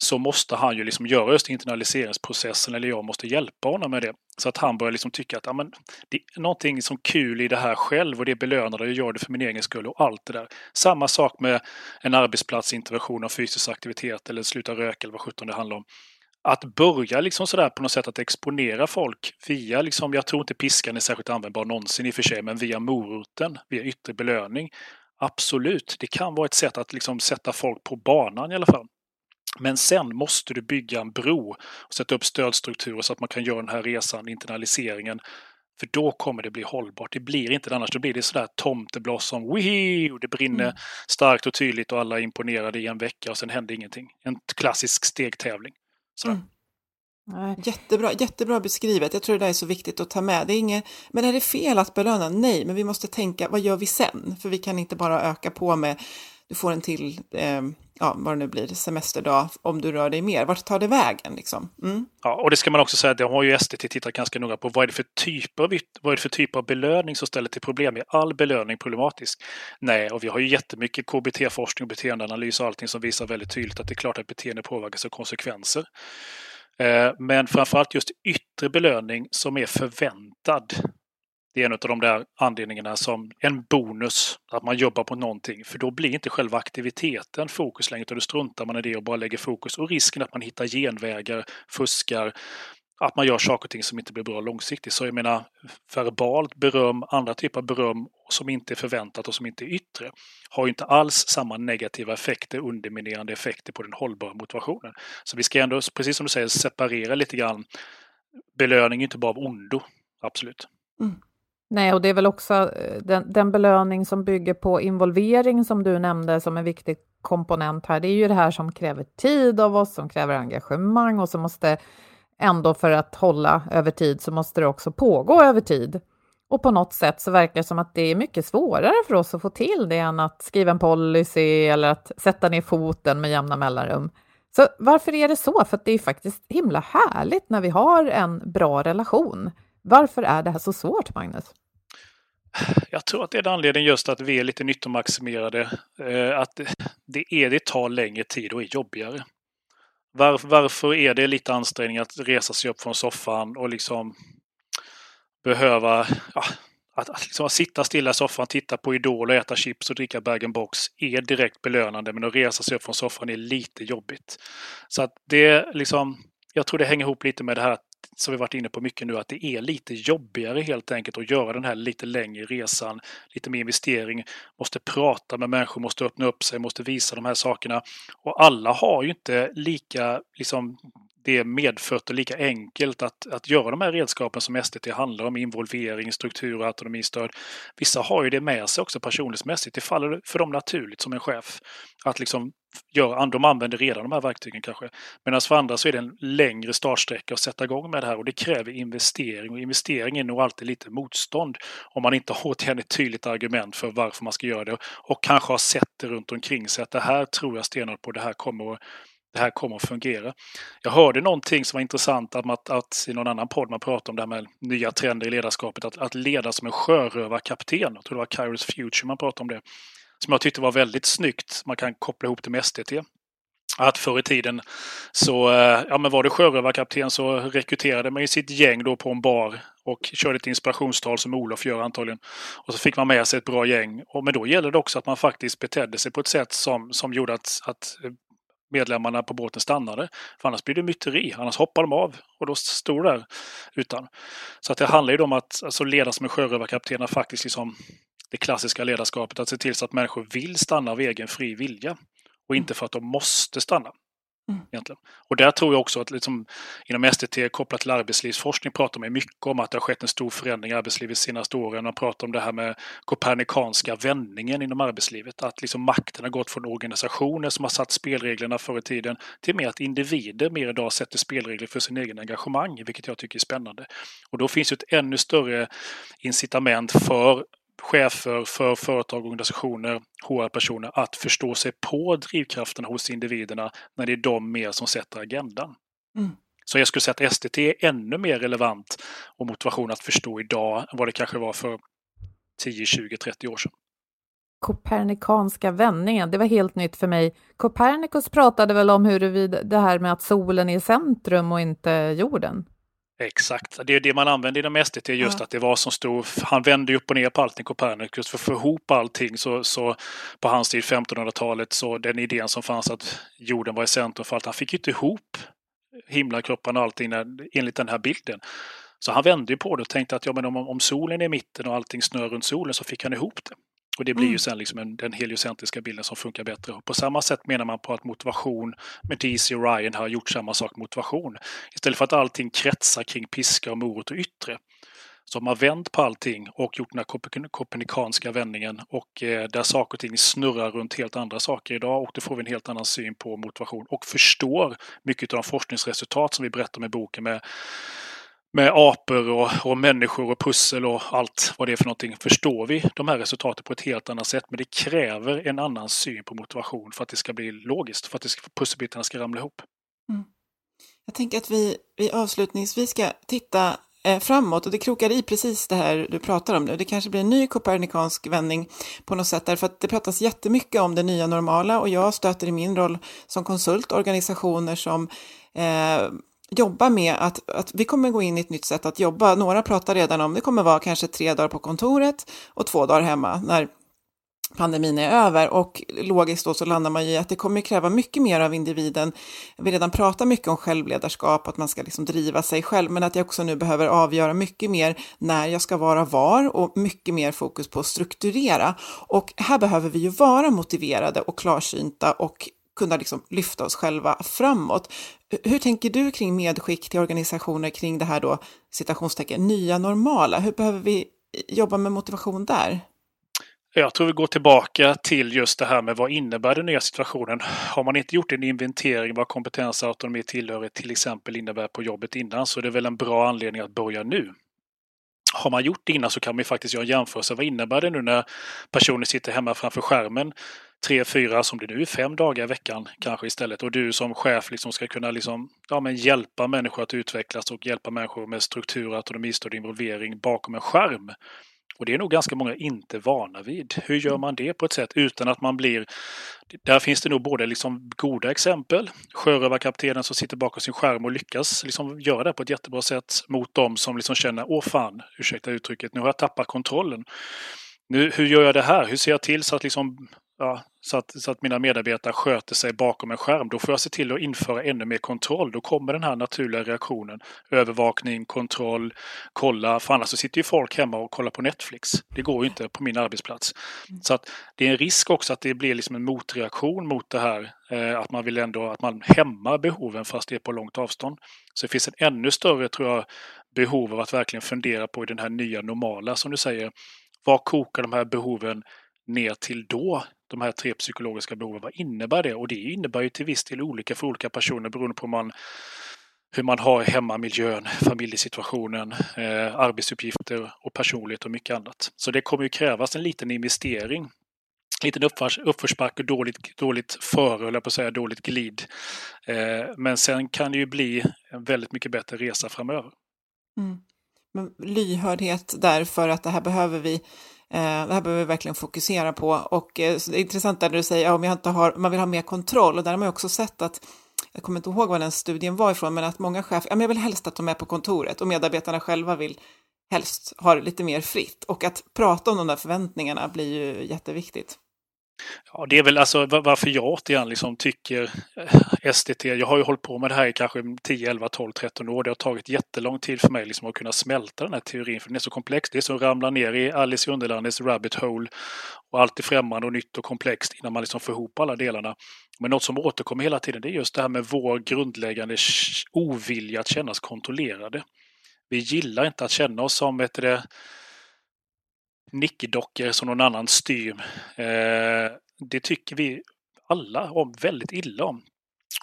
[SPEAKER 3] så måste han ju liksom göra just internaliseringsprocessen eller jag måste hjälpa honom med det. Så att han börjar liksom tycka att ja, men, det är någonting som kul i det här själv och det belönar och jag gör det för min egen skull och allt det där. Samma sak med en arbetsplatsintervention av fysisk aktivitet eller sluta röka eller vad sjutton det handlar om. Att börja liksom sådär på något sätt att exponera folk via, liksom, jag tror inte piskan är särskilt användbar någonsin i och för sig, men via moroten, via yttre belöning. Absolut, det kan vara ett sätt att liksom sätta folk på banan i alla fall. Men sen måste du bygga en bro och sätta upp stödstrukturer så att man kan göra den här resan, internaliseringen. För då kommer det bli hållbart. Det blir inte det annars. Då blir det sådär tomteblossom, och det brinner mm. starkt och tydligt och alla är imponerade i en vecka och sen händer ingenting. En klassisk stegtävling. Sådär.
[SPEAKER 2] Mm. Jättebra, jättebra beskrivet. Jag tror det där är så viktigt att ta med. Det är inget, men är det fel att belöna? Nej, men vi måste tänka, vad gör vi sen? För vi kan inte bara öka på med du får en till, eh, ja, vad det nu blir, semesterdag om du rör dig mer. Vart tar det vägen? Liksom? Mm.
[SPEAKER 3] Ja, och det ska man också säga, det har ju SDT tittat ganska noga på. Vad är det för typer av, vad är det för typ av belöning som ställer till problem? Är all belöning problematisk? Nej, och vi har ju jättemycket KBT-forskning och beteendeanalys och allting som visar väldigt tydligt att det är klart att beteende påverkas av konsekvenser. Eh, men framförallt just yttre belöning som är förväntad det är en av de där anledningarna som en bonus, att man jobbar på någonting. För då blir inte själva aktiviteten fokus längre, utan då struntar man i det och bara lägger fokus. Och risken att man hittar genvägar, fuskar, att man gör saker och ting som inte blir bra långsiktigt. Så jag menar, verbalt beröm, andra typer av beröm som inte är förväntat och som inte är yttre, har ju inte alls samma negativa effekter, underminerande effekter på den hållbara motivationen. Så vi ska ändå, precis som du säger, separera lite grann. Belöning är inte bara av ondo, absolut. Mm.
[SPEAKER 1] Nej, och det är väl också eh, den, den, belöning som bygger på involvering som du nämnde som en viktig komponent här. Det är ju det här som kräver tid av oss, som kräver engagemang och som måste ändå för att hålla över tid så måste det också pågå över tid. Och på något sätt så verkar det som att det är mycket svårare för oss att få till det än att skriva en policy eller att sätta ner foten med jämna mellanrum. Så varför är det så? För det är faktiskt himla härligt när vi har en bra relation. Varför är det här så svårt, Magnus?
[SPEAKER 3] Jag tror att det är anledningen just att vi är lite nyttomaximerade. Eh, att det, är, det tar längre tid och är jobbigare. Varför är det lite ansträngning att resa sig upp från soffan och liksom behöva ja, att, att, liksom, att sitta stilla i soffan, titta på Idol och äta chips och dricka bag-in-box är direkt belönande men att resa sig upp från soffan är lite jobbigt. Så att det liksom, jag tror det hänger ihop lite med det här som vi varit inne på mycket nu, att det är lite jobbigare helt enkelt att göra den här lite längre resan, lite mer investering, måste prata med människor, måste öppna upp sig, måste visa de här sakerna. Och alla har ju inte lika liksom, det är medfött och lika enkelt att, att göra de här redskapen som STT handlar om, involvering, struktur och autonomistöd. Vissa har ju det med sig också personlighetsmässigt. Det faller för dem naturligt som en chef att liksom göra, de använder redan de här verktygen kanske. Medan för andra så är det en längre startsträcka att sätta igång med det här och det kräver investering och investering är nog alltid lite motstånd om man inte har återigen ett tydligt argument för varför man ska göra det och kanske har sett det runt omkring sig att det här tror jag stenhårt på, det här kommer att det här kommer att fungera. Jag hörde någonting som var intressant att, att i någon annan podd man pratade om det här med nya trender i ledarskapet, att, att leda som en sjörövarkapten. Jag tror det var Kairos Future man pratade om det. Som jag tyckte var väldigt snyggt. Man kan koppla ihop det med STT. Att förr i tiden så eh, ja, men var det sjörövarkapten så rekryterade man ju sitt gäng då på en bar och körde ett inspirationstal som Olof gör antagligen. Och så fick man med sig ett bra gäng. Och, men då gäller det också att man faktiskt betedde sig på ett sätt som, som gjorde att, att medlemmarna på båten stannade. För annars blir det myteri, annars hoppar de av och då står det där utan. Så att det handlar ju om att alltså, leda som en sjörövarkapten faktiskt liksom det klassiska ledarskapet, att se till så att människor vill stanna av egen fri vilja och inte för att de måste stanna. Mm. Egentligen. Och där tror jag också att liksom, inom STT kopplat till arbetslivsforskning pratar man mycket om att det har skett en stor förändring i arbetslivet de senaste åren. Man pratar om det här med kopernikanska vändningen inom arbetslivet. Att liksom makten har gått från organisationer som har satt spelreglerna förr i tiden till mer att individer mer idag sätter spelregler för sin egen engagemang, vilket jag tycker är spännande. Och då finns ju ett ännu större incitament för chefer för företag och organisationer, HR-personer, att förstå sig på drivkrafterna hos individerna när det är de mer som sätter agendan. Mm. Så jag skulle säga att STT är ännu mer relevant och motivation att förstå idag än vad det kanske var för 10, 20, 30 år sedan.
[SPEAKER 1] Kopernikanska vändningen, det var helt nytt för mig. Copernicus pratade väl om huruvida det här med att solen är i centrum och inte jorden?
[SPEAKER 3] Exakt, det är det man använder inom SDT, just ja. att det var som stod, han vände upp och ner på allting, Copernicus, för att få ihop allting så, så på hans tid, 1500-talet, så den idén som fanns att jorden var i centrum för allt, han fick ju inte ihop himlakropparna och allting enligt den här bilden. Så han vände ju på det och tänkte att ja, men om, om solen är i mitten och allting snurrar runt solen så fick han ihop det. Och det blir mm. ju sen liksom en, den heliocentriska bilden som funkar bättre. Och på samma sätt menar man på att motivation med DC och Ryan har gjort samma sak motivation. Istället för att allting kretsar kring piska och morot och yttre så har man vänt på allting och gjort den här kopernikanska vändningen och eh, där saker och ting snurrar runt helt andra saker idag och då får vi en helt annan syn på motivation och förstår mycket av de forskningsresultat som vi berättar med boken med med apor och, och människor och pussel och allt vad det är för någonting förstår vi de här resultaten på ett helt annat sätt. Men det kräver en annan syn på motivation för att det ska bli logiskt, för att ska, pusselbitarna ska ramla ihop. Mm.
[SPEAKER 2] Jag tänker att vi, vi avslutningsvis ska titta eh, framåt och det krokar i precis det här du pratar om nu. Det kanske blir en ny kopernikansk vändning på något sätt därför att det pratas jättemycket om det nya normala och jag stöter i min roll som konsult organisationer som eh, jobba med att, att vi kommer gå in i ett nytt sätt att jobba. Några pratar redan om det kommer vara kanske tre dagar på kontoret och två dagar hemma när pandemin är över och logiskt då så landar man ju i att det kommer kräva mycket mer av individen. Vi redan pratar mycket om självledarskap, att man ska liksom driva sig själv, men att jag också nu behöver avgöra mycket mer när jag ska vara var och mycket mer fokus på att strukturera. Och här behöver vi ju vara motiverade och klarsynta och kunna liksom lyfta oss själva framåt. Hur tänker du kring medskick till organisationer kring det här då, citationstecken, nya normala? Hur behöver vi jobba med motivation där?
[SPEAKER 3] Jag tror vi går tillbaka till just det här med vad innebär den nya situationen? Har man inte gjort en inventering vad kompetens och autonomi tillhörighet till exempel innebär på jobbet innan så är det väl en bra anledning att börja nu. Har man gjort det innan så kan man faktiskt göra en jämförelse. Vad innebär det nu när personer sitter hemma framför skärmen tre, fyra, som det nu är, fem dagar i veckan kanske istället. Och du som chef liksom ska kunna liksom, ja, men hjälpa människor att utvecklas och hjälpa människor med struktur, autonomistöd och involvering bakom en skärm. Och det är nog ganska många inte vana vid. Hur gör man det på ett sätt utan att man blir... Där finns det nog både liksom goda exempel, sjörövarkaptenen som sitter bakom sin skärm och lyckas liksom göra det på ett jättebra sätt mot dem som liksom känner åh fan, ursäkta uttrycket, nu har jag tappat kontrollen. Nu, hur gör jag det här? Hur ser jag till så att liksom ja, så, att, så att mina medarbetare sköter sig bakom en skärm. Då får jag se till att införa ännu mer kontroll. Då kommer den här naturliga reaktionen. Övervakning, kontroll, kolla. För annars så sitter ju folk hemma och kollar på Netflix. Det går ju inte på min arbetsplats. Så att det är en risk också att det blir liksom en motreaktion mot det här. Eh, att man vill ändå att man hämmar behoven fast det är på långt avstånd. Så det finns en ännu större, tror jag, behov av att verkligen fundera på i den här nya normala som du säger. Vad kokar de här behoven ner till då? de här tre psykologiska behoven. Vad innebär det? Och det innebär ju till viss del olika för olika personer beroende på man, hur man har hemmamiljön, familjesituationen, eh, arbetsuppgifter och personlighet och mycket annat. Så det kommer ju krävas en liten investering. En liten uppförs, uppförsbacke, dåligt, dåligt före, eller på att säga, dåligt glid. Eh, men sen kan det ju bli en väldigt mycket bättre resa framöver.
[SPEAKER 2] Mm. Men lyhördhet där för att det här behöver vi Eh, det här behöver vi verkligen fokusera på. Och eh, det är intressant där du säger att ja, man vill ha mer kontroll. Och där har man också sett att jag kommer inte ihåg var den studien var ifrån, men att många chefer, ja men jag vill helst att de är på kontoret och medarbetarna själva vill helst ha det lite mer fritt. Och att prata om de där förväntningarna blir ju jätteviktigt.
[SPEAKER 3] Ja, det är väl alltså varför jag återigen liksom tycker eh, SDT, jag har ju hållit på med det här i kanske 10, 11, 12, 13 år. Det har tagit jättelång tid för mig liksom att kunna smälta den här teorin för den är så komplex. Det är som att ramla ner i Alice i Underlandets rabbit hole och allt är främmande och nytt och komplext innan man liksom får ihop alla delarna. Men något som återkommer hela tiden det är just det här med vår grundläggande ovilja att kännas kontrollerade. Vi gillar inte att känna oss som ett det, nickdockor som någon annan styr. Eh, det tycker vi alla om väldigt illa om.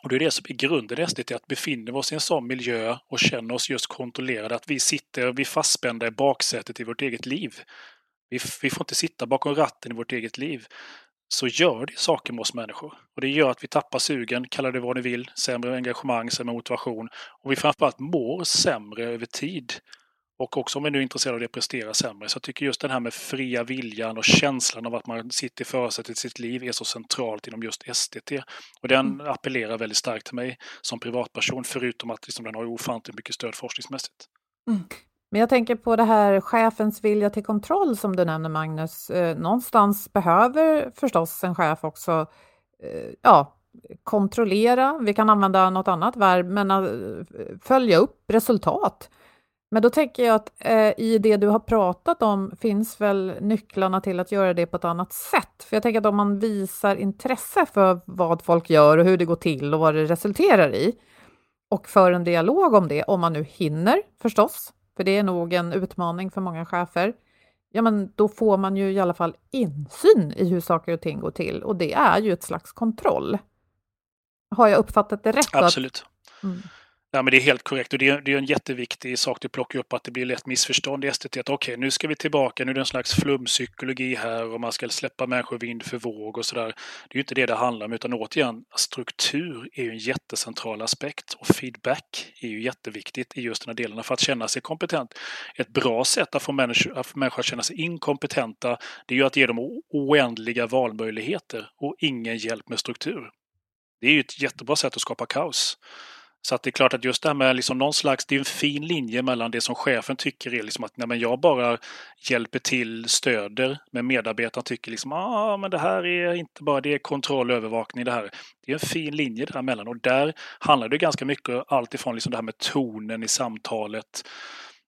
[SPEAKER 3] Och det är det som är grunden i SDT, att befinner vi oss i en sån miljö och känner oss just kontrollerade, att vi sitter vi fastspända i baksätet i vårt eget liv. Vi, vi får inte sitta bakom ratten i vårt eget liv. Så gör det saker med oss människor. Och det gör att vi tappar sugen, kallar det vad ni vill, sämre engagemang, sämre motivation. Och vi framförallt mår sämre över tid. Och också om vi nu är intresserade av det, prestera sämre. Så jag tycker just den här med fria viljan och känslan av att man sitter i förarsätet i sitt liv är så centralt inom just SDT. Och den mm. appellerar väldigt starkt till mig som privatperson, förutom att liksom den har ofantligt mycket stöd forskningsmässigt.
[SPEAKER 1] Mm. Men jag tänker på det här chefens vilja till kontroll som du nämner Magnus. Eh, någonstans behöver förstås en chef också eh, ja, kontrollera, vi kan använda något annat verb, men eh, följa upp resultat. Men då tänker jag att eh, i det du har pratat om finns väl nycklarna till att göra det på ett annat sätt. För jag tänker att om man visar intresse för vad folk gör och hur det går till och vad det resulterar i och för en dialog om det, om man nu hinner förstås, för det är nog en utmaning för många chefer, ja men då får man ju i alla fall insyn i hur saker och ting går till och det är ju ett slags kontroll. Har jag uppfattat det rätt?
[SPEAKER 3] Absolut. Mm. Ja, men det är helt korrekt och det är, det är en jätteviktig sak du plockar upp att det blir lätt missförstånd i STT. Okej, okay, nu ska vi tillbaka, nu är det en slags flumpsykologi här och man ska släppa människor vind för våg och sådär. Det är ju inte det det handlar om utan återigen, struktur är ju en jättecentral aspekt och feedback är ju jätteviktigt i just den här delen för att känna sig kompetent. Ett bra sätt att få människor att, få människor att känna sig inkompetenta det är ju att ge dem oändliga valmöjligheter och ingen hjälp med struktur. Det är ju ett jättebra sätt att skapa kaos. Så att det är klart att just det här med liksom någon slags, det är en fin linje mellan det som chefen tycker är liksom att nej men jag bara hjälper till, stöder, men medarbetaren tycker liksom ah, men det här är inte bara det är kontroll och övervakning det här. Det är en fin linje däremellan och där handlar det ganska mycket allt ifrån liksom det här med tonen i samtalet,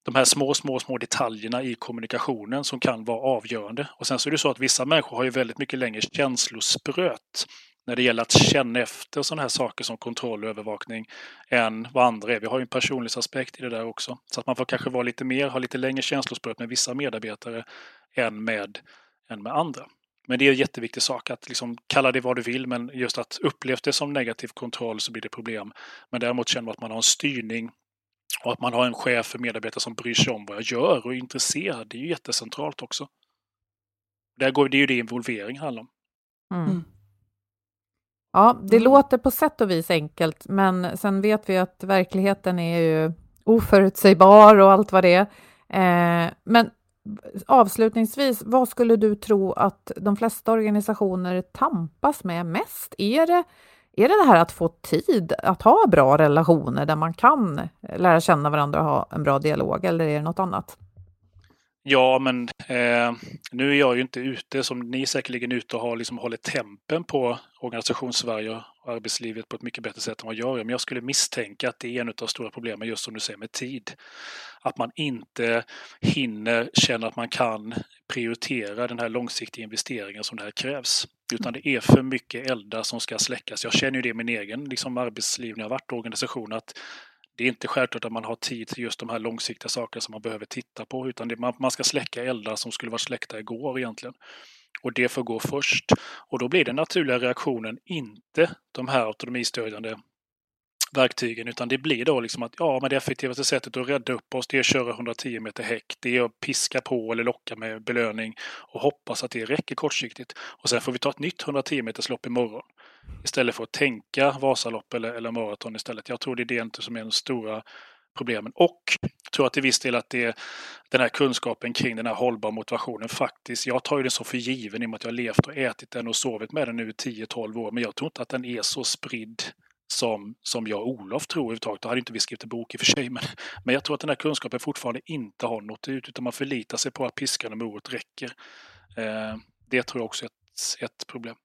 [SPEAKER 3] de här små, små, små detaljerna i kommunikationen som kan vara avgörande. Och sen så är det så att vissa människor har ju väldigt mycket längre känslospröt när det gäller att känna efter sådana här saker som kontroll och övervakning än vad andra är. Vi har ju en personlighetsaspekt i det där också. Så att man får kanske vara lite mer, ha lite längre känslospråk med vissa medarbetare än med, än med andra. Men det är en jätteviktig sak att liksom kalla det vad du vill, men just att upplevs det som negativ kontroll så blir det problem. Men däremot känner man att man har en styrning och att man har en chef för medarbetare som bryr sig om vad jag gör och är intresserad. Det är ju jättecentralt också. Där går, det är ju det involvering handlar om. Mm.
[SPEAKER 1] Ja, det mm. låter på sätt och vis enkelt, men sen vet vi att verkligheten är ju oförutsägbar och allt vad det är. Eh, men avslutningsvis, vad skulle du tro att de flesta organisationer tampas med mest? Är det, är det det här att få tid att ha bra relationer där man kan lära känna varandra och ha en bra dialog, eller är det något annat?
[SPEAKER 3] Ja, men eh, nu är jag ju inte ute som ni säkerligen ute och har liksom hållit tempen på organisationssverige och arbetslivet på ett mycket bättre sätt än vad jag gör. Men jag skulle misstänka att det är en av de stora problemen just som du säger med tid. Att man inte hinner känna att man kan prioritera den här långsiktiga investeringen som det här krävs. Utan det är för mycket eldar som ska släckas. Jag känner ju det i min egen liksom, arbetsliv när jag varit i organisation att det är inte självklart att man har tid till just de här långsiktiga sakerna som man behöver titta på, utan det, man, man ska släcka eldar som skulle varit släckta igår egentligen. Och det får gå först. Och då blir den naturliga reaktionen inte de här autonomistödjande verktygen utan det blir då liksom att ja, men det effektivaste sättet att rädda upp oss det är att köra 110 meter häck. Det är att piska på eller locka med belöning och hoppas att det räcker kortsiktigt. Och sen får vi ta ett nytt 110 meters lopp imorgon. Istället för att tänka Vasalopp eller, eller maraton istället. Jag tror det är det som är de stora problemen. Och jag tror att till viss del att det är den här kunskapen kring den här hållbara motivationen faktiskt. Jag tar ju den så för given i och med att jag har levt och ätit den och sovit med den nu i 10-12 år. Men jag tror inte att den är så spridd som, som jag och Olof tror överhuvudtaget. Då hade inte vi skrivit en bok i och för sig. Men, men jag tror att den här kunskapen fortfarande inte har nått ut utan man förlitar sig på att piskan och morot räcker. Eh, det tror jag också är ett, ett problem.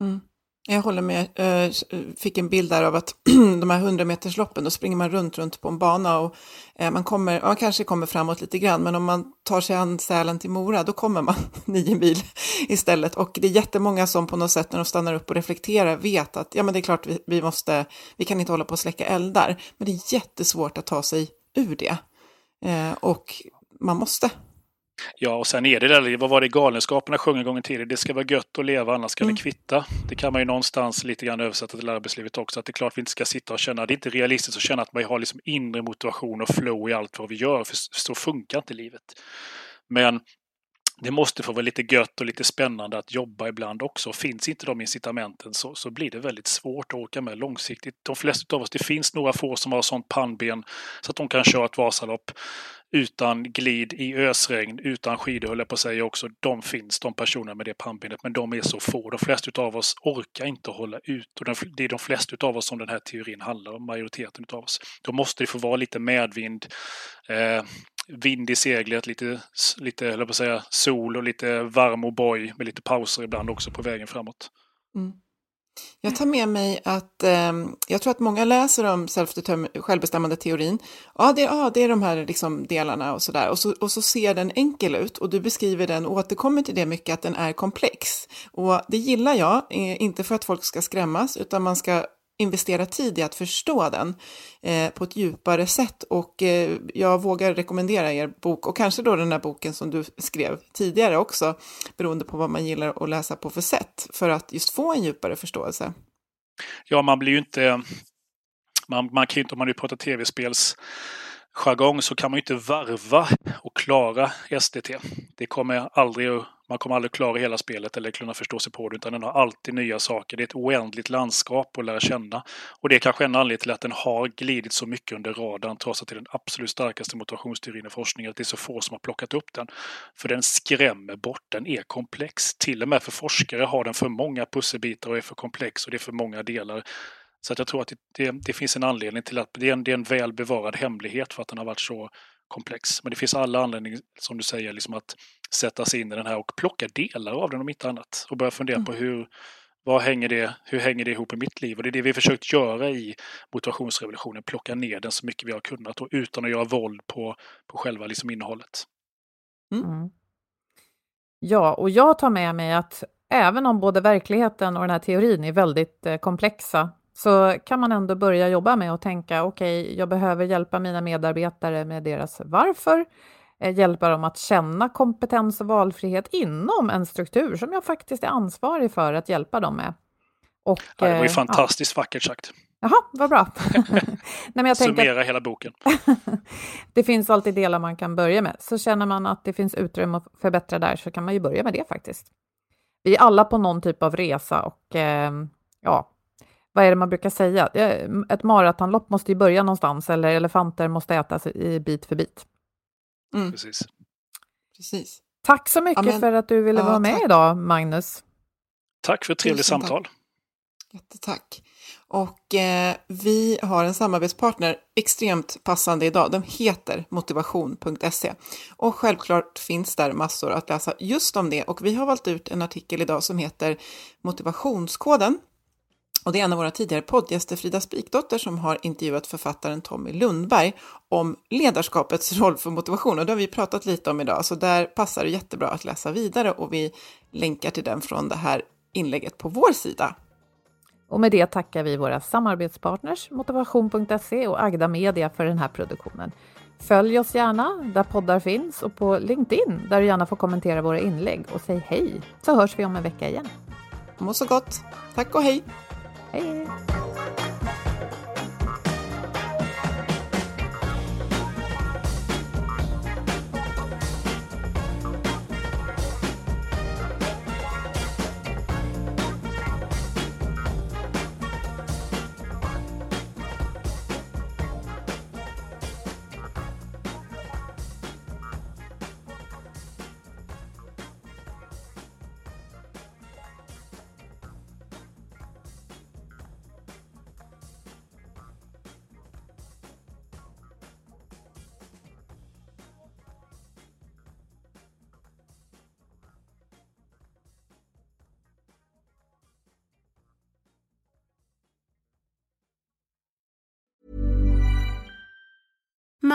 [SPEAKER 2] Mm. Jag håller med. Eh, Jag fick en bild där av att de här 100 metersloppen, då springer man runt, runt på en bana och eh, man, kommer, man kanske kommer framåt lite grann, men om man tar sig an Sälen till Mora, då kommer man nio mil istället. Och det är jättemånga som på något sätt när de stannar upp och reflekterar vet att ja, men det är klart vi, vi måste, vi kan inte hålla på att släcka eldar, men det är jättesvårt att ta sig ur det. Eh, och man måste
[SPEAKER 3] Ja, och sen är det där, vad var det Galenskaperna sjöng en gång tiden? Det ska vara gött att leva, annars ska mm. det kvitta. Det kan man ju någonstans lite grann översätta till arbetslivet också. Att det är klart vi inte ska sitta och känna, det är inte realistiskt att känna att man har liksom inre motivation och flow i allt vad vi gör, för så funkar inte livet. Men det måste få vara lite gött och lite spännande att jobba ibland också. Finns inte de incitamenten så, så blir det väldigt svårt att åka med långsiktigt. De flesta av oss, det finns några få som har sånt pannben så att de kan köra ett Vasalopp utan glid i ösregn, utan skidor höll jag på att säga också. De finns, de personerna med det pannbenet, men de är så få. De flesta av oss orkar inte hålla ut och det är de flesta av oss som den här teorin handlar om, majoriteten av oss. Då måste det få vara lite medvind, eh, vind i seglet, lite, lite höll på att säga, sol och lite varm och boj med lite pauser ibland också på vägen framåt. Mm.
[SPEAKER 2] Jag tar med mig att eh, jag tror att många läser om självbestämmande teorin. Ja, det, ja, det är de här liksom delarna och sådär. Och så, och så ser den enkel ut och du beskriver den och återkommer till det mycket att den är komplex. Och det gillar jag, eh, inte för att folk ska skrämmas, utan man ska investera tid i att förstå den eh, på ett djupare sätt och eh, jag vågar rekommendera er bok och kanske då den här boken som du skrev tidigare också beroende på vad man gillar att läsa på för sätt för att just få en djupare förståelse.
[SPEAKER 3] Ja, man blir ju inte man, man kan ju inte, om man nu pratar tv-spels jargong så kan man ju inte varva och klara SDT. Det kommer aldrig, man kommer aldrig klara hela spelet eller kunna förstå sig på det utan den har alltid nya saker. Det är ett oändligt landskap att lära känna. Och det är kanske en anledning till att den har glidit så mycket under radarn trots att det är den absolut starkaste motivationsteorin i forskningen. Att det är så få som har plockat upp den. För den skrämmer bort, den är komplex. Till och med för forskare har den för många pusselbitar och är för komplex och det är för många delar så att jag tror att det, det, det, finns en anledning till att det är en, det är en väl bevarad hemlighet för att den har varit så komplex. Men det finns alla anledningar, som du säger, liksom att sätta sig in i den här och plocka delar av den om inte annat. Och börja fundera mm. på hur, vad hänger det, hur hänger det ihop i mitt liv? Och det är det vi försökt göra i motivationsrevolutionen, plocka ner den så mycket vi har kunnat och utan att göra våld på, på själva liksom innehållet.
[SPEAKER 1] Mm. mm. Ja, och jag tar med mig att även om både verkligheten och den här teorin är väldigt eh, komplexa så kan man ändå börja jobba med att tänka okej, okay, jag behöver hjälpa mina medarbetare med deras varför, eh, hjälpa dem att känna kompetens och valfrihet inom en struktur som jag faktiskt är ansvarig för att hjälpa dem med.
[SPEAKER 3] Och, ja, det var ju eh, fantastiskt ja. vackert sagt.
[SPEAKER 1] Jaha, vad bra.
[SPEAKER 3] Nej, Summera att, hela boken.
[SPEAKER 1] det finns alltid delar man kan börja med. Så känner man att det finns utrymme att förbättra där så kan man ju börja med det faktiskt. Vi är alla på någon typ av resa och eh, ja, vad är det man brukar säga? Ett maratonlopp måste ju börja någonstans eller elefanter måste ätas i bit för bit.
[SPEAKER 3] Mm. Precis.
[SPEAKER 2] Precis.
[SPEAKER 1] Tack så mycket
[SPEAKER 2] Ja, men-
[SPEAKER 1] för att du ville
[SPEAKER 2] ja,
[SPEAKER 1] vara med
[SPEAKER 2] tack.
[SPEAKER 1] idag, Magnus.
[SPEAKER 3] Tack för ett trevligt
[SPEAKER 2] Tusen tack.
[SPEAKER 3] samtal.
[SPEAKER 2] Jättetack. Och eh, vi har en samarbetspartner extremt passande idag. De heter motivation.se. Och självklart finns där massor att läsa just om det. Och vi har valt ut en artikel idag som heter Motivationskoden. Och det är en av våra tidigare poddgäster, Frida Spikdotter, som har intervjuat författaren Tommy Lundberg om ledarskapets roll för motivation. Och det har vi pratat lite om idag, så där passar det jättebra att läsa vidare. Och vi länkar till den från det här inlägget på vår sida.
[SPEAKER 1] Och med det tackar vi våra samarbetspartners motivation.se och Agda Media för den här produktionen. Följ oss gärna där poddar finns och på LinkedIn där du gärna får kommentera våra inlägg och säg hej så hörs vi om en vecka igen.
[SPEAKER 2] Må så gott. Tack och
[SPEAKER 1] hej! Hej!